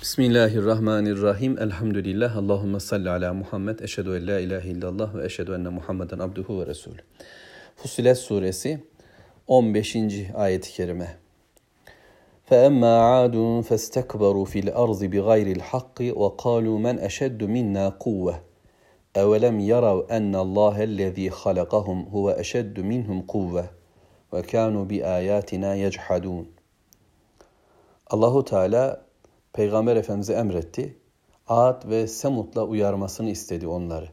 Bismillahirrahmanirrahim. Elhamdülillah. Allahümme salli ala Muhammed. Eşhedü en la ilahe illallah ve eşhedü enne Muhammeden abduhu ve resulü. Fusilet suresi 15. ayet-i kerime. فَأَمَّا عَادٌ فَاسْتَكْبَرُوا فِي الْأَرْضِ بِغَيْرِ الْحَقِّ وَقَالُوا مَنْ أَشَدُّ مِنَّا قُوَّةً أَوَلَمْ يَرَوْا أَنَّ اللَّهَ الَّذِي خَلَقَهُمْ هُوَ أَشَدُّ مِنْهُمْ قُوَّةً وَكَانُوا بِآيَاتِنَا يَجْحَدُونَ Allahu Teala Peygamber Efendimiz'e emretti. Ad ve Semut'la uyarmasını istedi onları.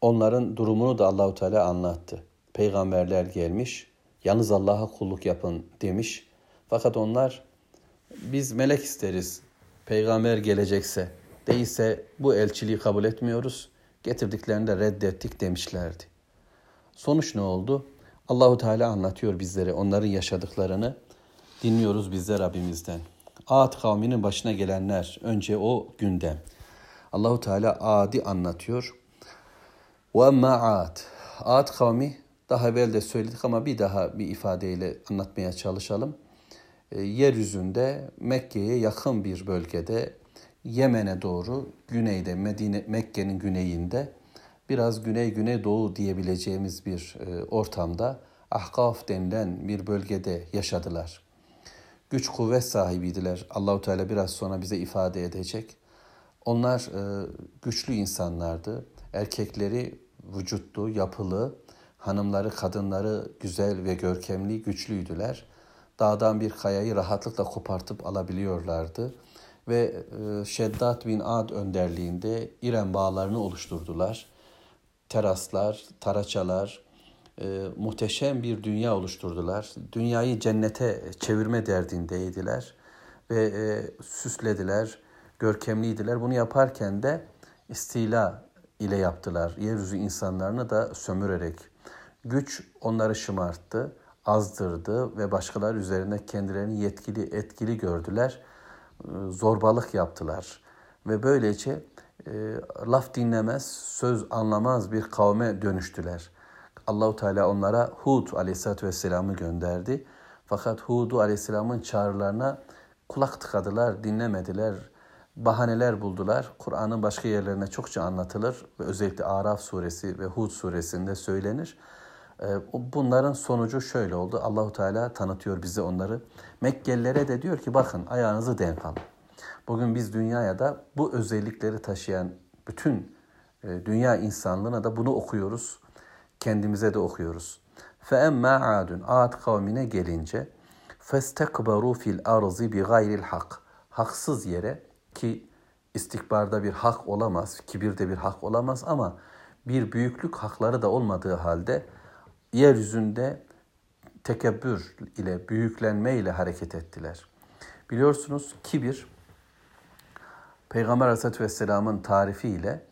Onların durumunu da Allahu Teala anlattı. Peygamberler gelmiş, yalnız Allah'a kulluk yapın demiş. Fakat onlar biz melek isteriz. Peygamber gelecekse, değilse bu elçiliği kabul etmiyoruz. Getirdiklerini de reddettik demişlerdi. Sonuç ne oldu? Allahu Teala anlatıyor bizlere onların yaşadıklarını. Dinliyoruz bizler Rabbimizden. Ad kavminin başına gelenler önce o günde. Allahu Teala Ad'i anlatıyor. Ve emma Ad. Kavmi daha evvel de söyledik ama bir daha bir ifadeyle anlatmaya çalışalım. E, yeryüzünde Mekke'ye yakın bir bölgede Yemen'e doğru güneyde Medine Mekke'nin güneyinde biraz güney güney doğu diyebileceğimiz bir e, ortamda Ahkaf denilen bir bölgede yaşadılar güç kuvvet sahibiydiler. Allahu Teala biraz sonra bize ifade edecek. Onlar e, güçlü insanlardı. Erkekleri vücutlu, yapılı, hanımları, kadınları güzel ve görkemli, güçlüydüler. Dağdan bir kayayı rahatlıkla kopartıp alabiliyorlardı. Ve e, Şeddat bin Ad önderliğinde İrem bağlarını oluşturdular. Teraslar, taraçalar, e, muhteşem bir dünya oluşturdular. Dünyayı cennete çevirme derdindeydiler ve e, süslediler, görkemliydiler. Bunu yaparken de istila ile yaptılar. Yeryüzü insanlarını da sömürerek. Güç onları şımarttı, azdırdı ve başkaları üzerinde kendilerini yetkili, etkili gördüler. E, zorbalık yaptılar ve böylece e, laf dinlemez, söz anlamaz bir kavme dönüştüler. Allahu Teala onlara Hud Aleyhisselatü Vesselam'ı gönderdi. Fakat Hud'u Aleyhisselam'ın çağrılarına kulak tıkadılar, dinlemediler, bahaneler buldular. Kur'an'ın başka yerlerine çokça anlatılır ve özellikle Araf suresi ve Hud suresinde söylenir. Ee, bunların sonucu şöyle oldu. Allahu Teala tanıtıyor bize onları. Mekkelilere de diyor ki bakın ayağınızı denk alın. Bugün biz dünyaya da bu özellikleri taşıyan bütün e, dünya insanlığına da bunu okuyoruz kendimize de okuyoruz. فَاَمَّا عَادٌ Ad kavmine gelince فَاسْتَكْبَرُوا فِي الْاَرْضِ بِغَيْرِ الْحَقِّ Haksız yere ki istikbarda bir hak olamaz, kibirde bir hak olamaz ama bir büyüklük hakları da olmadığı halde yeryüzünde tekebbür ile, büyüklenme ile hareket ettiler. Biliyorsunuz kibir, Peygamber Aleyhisselatü Vesselam'ın tarifiyle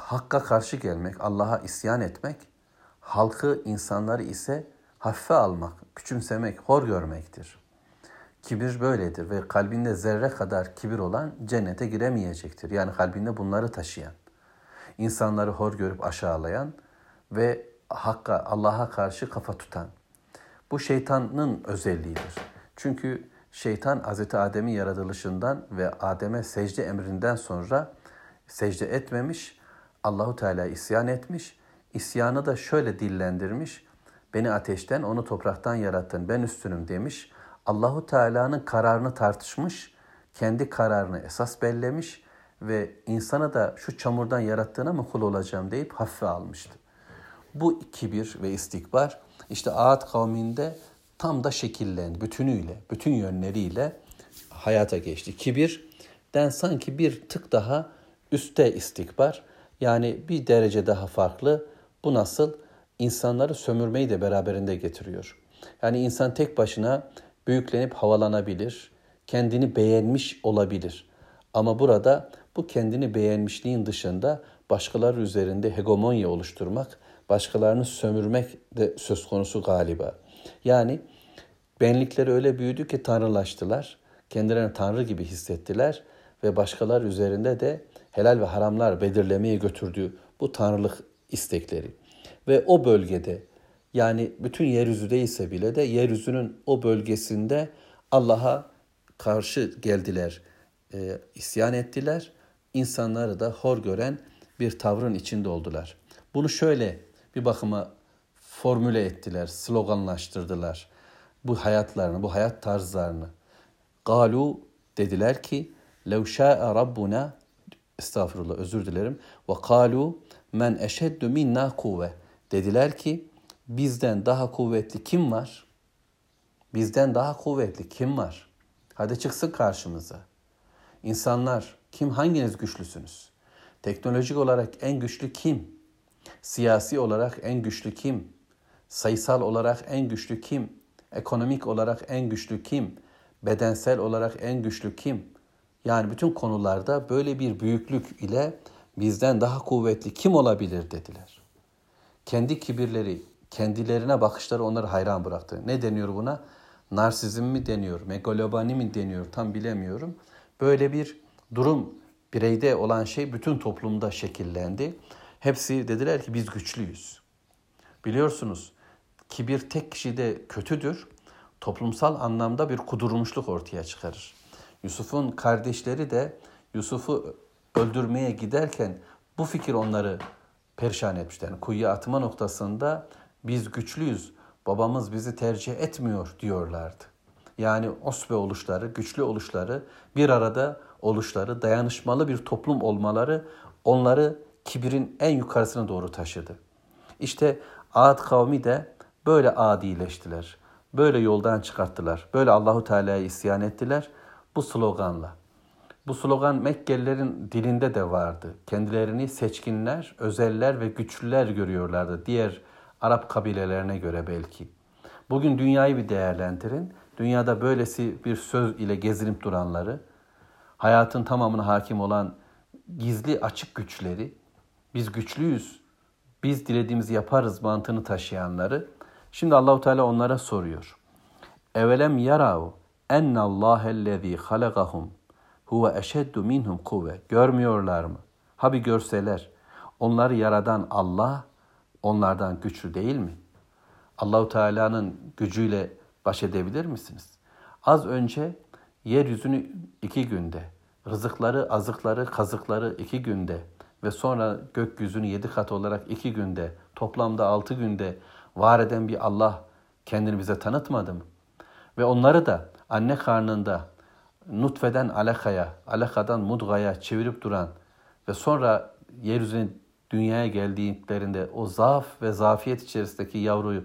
hakka karşı gelmek, Allah'a isyan etmek, halkı, insanları ise hafife almak, küçümsemek, hor görmektir. Kibir böyledir ve kalbinde zerre kadar kibir olan cennete giremeyecektir. Yani kalbinde bunları taşıyan, insanları hor görüp aşağılayan ve hakka, Allah'a karşı kafa tutan. Bu şeytanın özelliğidir. Çünkü şeytan Hz. Adem'in yaratılışından ve Adem'e secde emrinden sonra secde etmemiş, Allahu Teala isyan etmiş. İsyanı da şöyle dillendirmiş. Beni ateşten, onu topraktan yarattın. Ben üstünüm demiş. Allahu Teala'nın kararını tartışmış. Kendi kararını esas bellemiş ve insana da şu çamurdan yarattığına mı kul olacağım deyip hafife almıştı. Bu kibir ve istikbar işte Ağat kavminde tam da şekillendi. Bütünüyle, bütün yönleriyle hayata geçti. Kibirden sanki bir tık daha üste istikbar. Yani bir derece daha farklı. Bu nasıl? insanları sömürmeyi de beraberinde getiriyor. Yani insan tek başına büyüklenip havalanabilir, kendini beğenmiş olabilir. Ama burada bu kendini beğenmişliğin dışında başkaları üzerinde hegemonya oluşturmak, başkalarını sömürmek de söz konusu galiba. Yani benlikleri öyle büyüdü ki tanrılaştılar. Kendilerini tanrı gibi hissettiler ve başkalar üzerinde de helal ve haramlar belirlemeye götürdüğü bu tanrılık istekleri. Ve o bölgede yani bütün yeryüzü değilse bile de yeryüzünün o bölgesinde Allah'a karşı geldiler. e, isyan ettiler. İnsanları da hor gören bir tavrın içinde oldular. Bunu şöyle bir bakıma formüle ettiler, sloganlaştırdılar. Bu hayatlarını, bu hayat tarzlarını. Galu dediler ki lev şa'e rabbuna estağfurullah özür dilerim ve kalu men eşeddu minna kuvve dediler ki bizden daha kuvvetli kim var? Bizden daha kuvvetli kim var? Hadi çıksın karşımıza. İnsanlar kim hanginiz güçlüsünüz? Teknolojik olarak en güçlü kim? Siyasi olarak en güçlü kim? Sayısal olarak en güçlü kim? Ekonomik olarak en güçlü kim? Bedensel olarak en güçlü kim? Yani bütün konularda böyle bir büyüklük ile bizden daha kuvvetli kim olabilir dediler. Kendi kibirleri, kendilerine bakışları onları hayran bıraktı. Ne deniyor buna? Narsizm mi deniyor, megalobani mi deniyor tam bilemiyorum. Böyle bir durum bireyde olan şey bütün toplumda şekillendi. Hepsi dediler ki biz güçlüyüz. Biliyorsunuz kibir tek kişide kötüdür. Toplumsal anlamda bir kudurmuşluk ortaya çıkarır. Yusuf'un kardeşleri de Yusuf'u öldürmeye giderken bu fikir onları perişan etmişti. Yani kuyuya atma noktasında biz güçlüyüz, babamız bizi tercih etmiyor diyorlardı. Yani osbe oluşları, güçlü oluşları, bir arada oluşları, dayanışmalı bir toplum olmaları onları kibirin en yukarısına doğru taşıdı. İşte Ad kavmi de böyle adileştiler. Böyle yoldan çıkarttılar. Böyle Allahu Teala'ya isyan ettiler bu sloganla. Bu slogan Mekkelilerin dilinde de vardı. Kendilerini seçkinler, özeller ve güçlüler görüyorlardı. Diğer Arap kabilelerine göre belki. Bugün dünyayı bir değerlendirin. Dünyada böylesi bir söz ile gezinip duranları, hayatın tamamına hakim olan gizli açık güçleri, biz güçlüyüz, biz dilediğimizi yaparız mantığını taşıyanları, şimdi Allahu Teala onlara soruyor. Evelem yarav ennallâhellezî halakahum huve eşeddu minhum kuvve. Görmüyorlar mı? Ha bir görseler. Onları yaradan Allah onlardan güçlü değil mi? Allahu Teala'nın gücüyle baş edebilir misiniz? Az önce yeryüzünü iki günde, rızıkları, azıkları, kazıkları iki günde ve sonra gökyüzünü yedi kat olarak iki günde, toplamda altı günde var eden bir Allah kendini bize tanıtmadı mı? Ve onları da anne karnında nutfeden alakaya, alakadan mudgaya çevirip duran ve sonra yeryüzüne dünyaya geldiklerinde o zaaf ve zafiyet içerisindeki yavruyu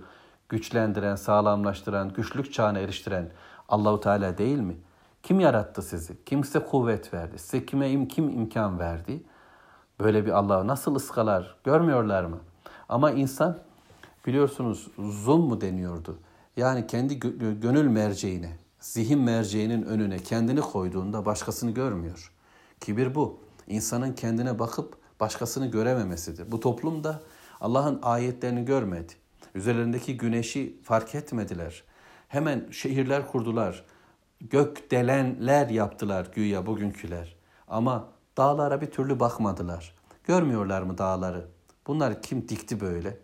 güçlendiren, sağlamlaştıran, güçlük çağına eriştiren Allahu Teala değil mi? Kim yarattı sizi? Kim size kuvvet verdi? Size kime im, kim imkan verdi? Böyle bir Allah nasıl ıskalar? Görmüyorlar mı? Ama insan biliyorsunuz zun mu deniyordu? Yani kendi gönül merceğine, zihin merceğinin önüne kendini koyduğunda başkasını görmüyor. Kibir bu. İnsanın kendine bakıp başkasını görememesidir. Bu toplumda Allah'ın ayetlerini görmedi. Üzerlerindeki güneşi fark etmediler. Hemen şehirler kurdular. Gök delenler yaptılar güya bugünküler. Ama dağlara bir türlü bakmadılar. Görmüyorlar mı dağları? Bunlar kim dikti böyle?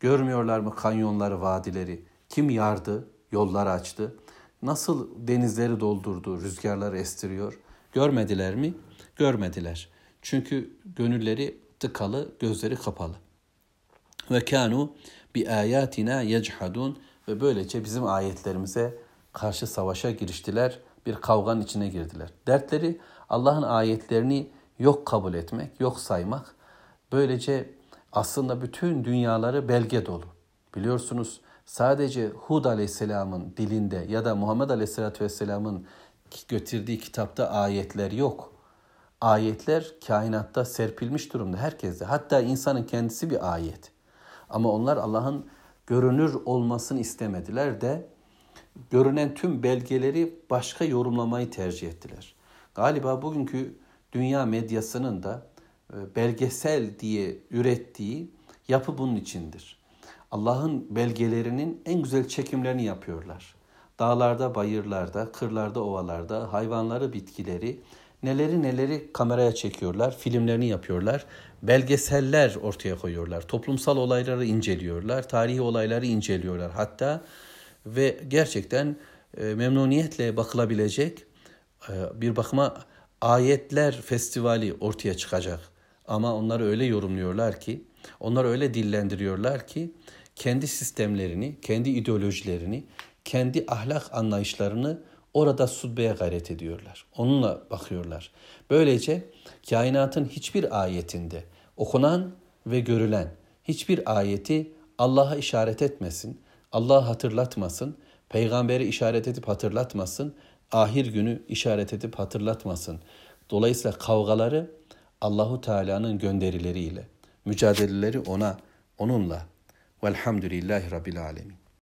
Görmüyorlar mı kanyonları, vadileri? Kim yardı, yollar açtı? Nasıl denizleri doldurdu, rüzgarları estiriyor? Görmediler mi? Görmediler. Çünkü gönülleri tıkalı, gözleri kapalı. Ve kanu bi ayatina yechadun ve böylece bizim ayetlerimize karşı savaşa giriştiler. Bir kavganın içine girdiler. Dertleri Allah'ın ayetlerini yok kabul etmek, yok saymak. Böylece aslında bütün dünyaları belge dolu. Biliyorsunuz sadece Hud Aleyhisselam'ın dilinde ya da Muhammed Aleyhisselatü Vesselam'ın götürdüğü kitapta ayetler yok. Ayetler kainatta serpilmiş durumda herkeste. Hatta insanın kendisi bir ayet. Ama onlar Allah'ın görünür olmasını istemediler de görünen tüm belgeleri başka yorumlamayı tercih ettiler. Galiba bugünkü dünya medyasının da e, belgesel diye ürettiği yapı bunun içindir. Allah'ın belgelerinin en güzel çekimlerini yapıyorlar. Dağlarda, bayırlarda, kırlarda, ovalarda, hayvanları, bitkileri, neleri neleri kameraya çekiyorlar, filmlerini yapıyorlar, belgeseller ortaya koyuyorlar, toplumsal olayları inceliyorlar, tarihi olayları inceliyorlar hatta ve gerçekten e, memnuniyetle bakılabilecek e, bir bakıma ayetler festivali ortaya çıkacak. Ama onları öyle yorumluyorlar ki, onları öyle dillendiriyorlar ki kendi sistemlerini, kendi ideolojilerini, kendi ahlak anlayışlarını orada sudbeye gayret ediyorlar. Onunla bakıyorlar. Böylece kainatın hiçbir ayetinde okunan ve görülen hiçbir ayeti Allah'a işaret etmesin, Allah'a hatırlatmasın, peygamberi işaret edip hatırlatmasın, ahir günü işaret edip hatırlatmasın. Dolayısıyla kavgaları Allahu Teala'nın gönderileriyle, mücadeleleri ona, onunla. Velhamdülillahi Rabbil Alemin.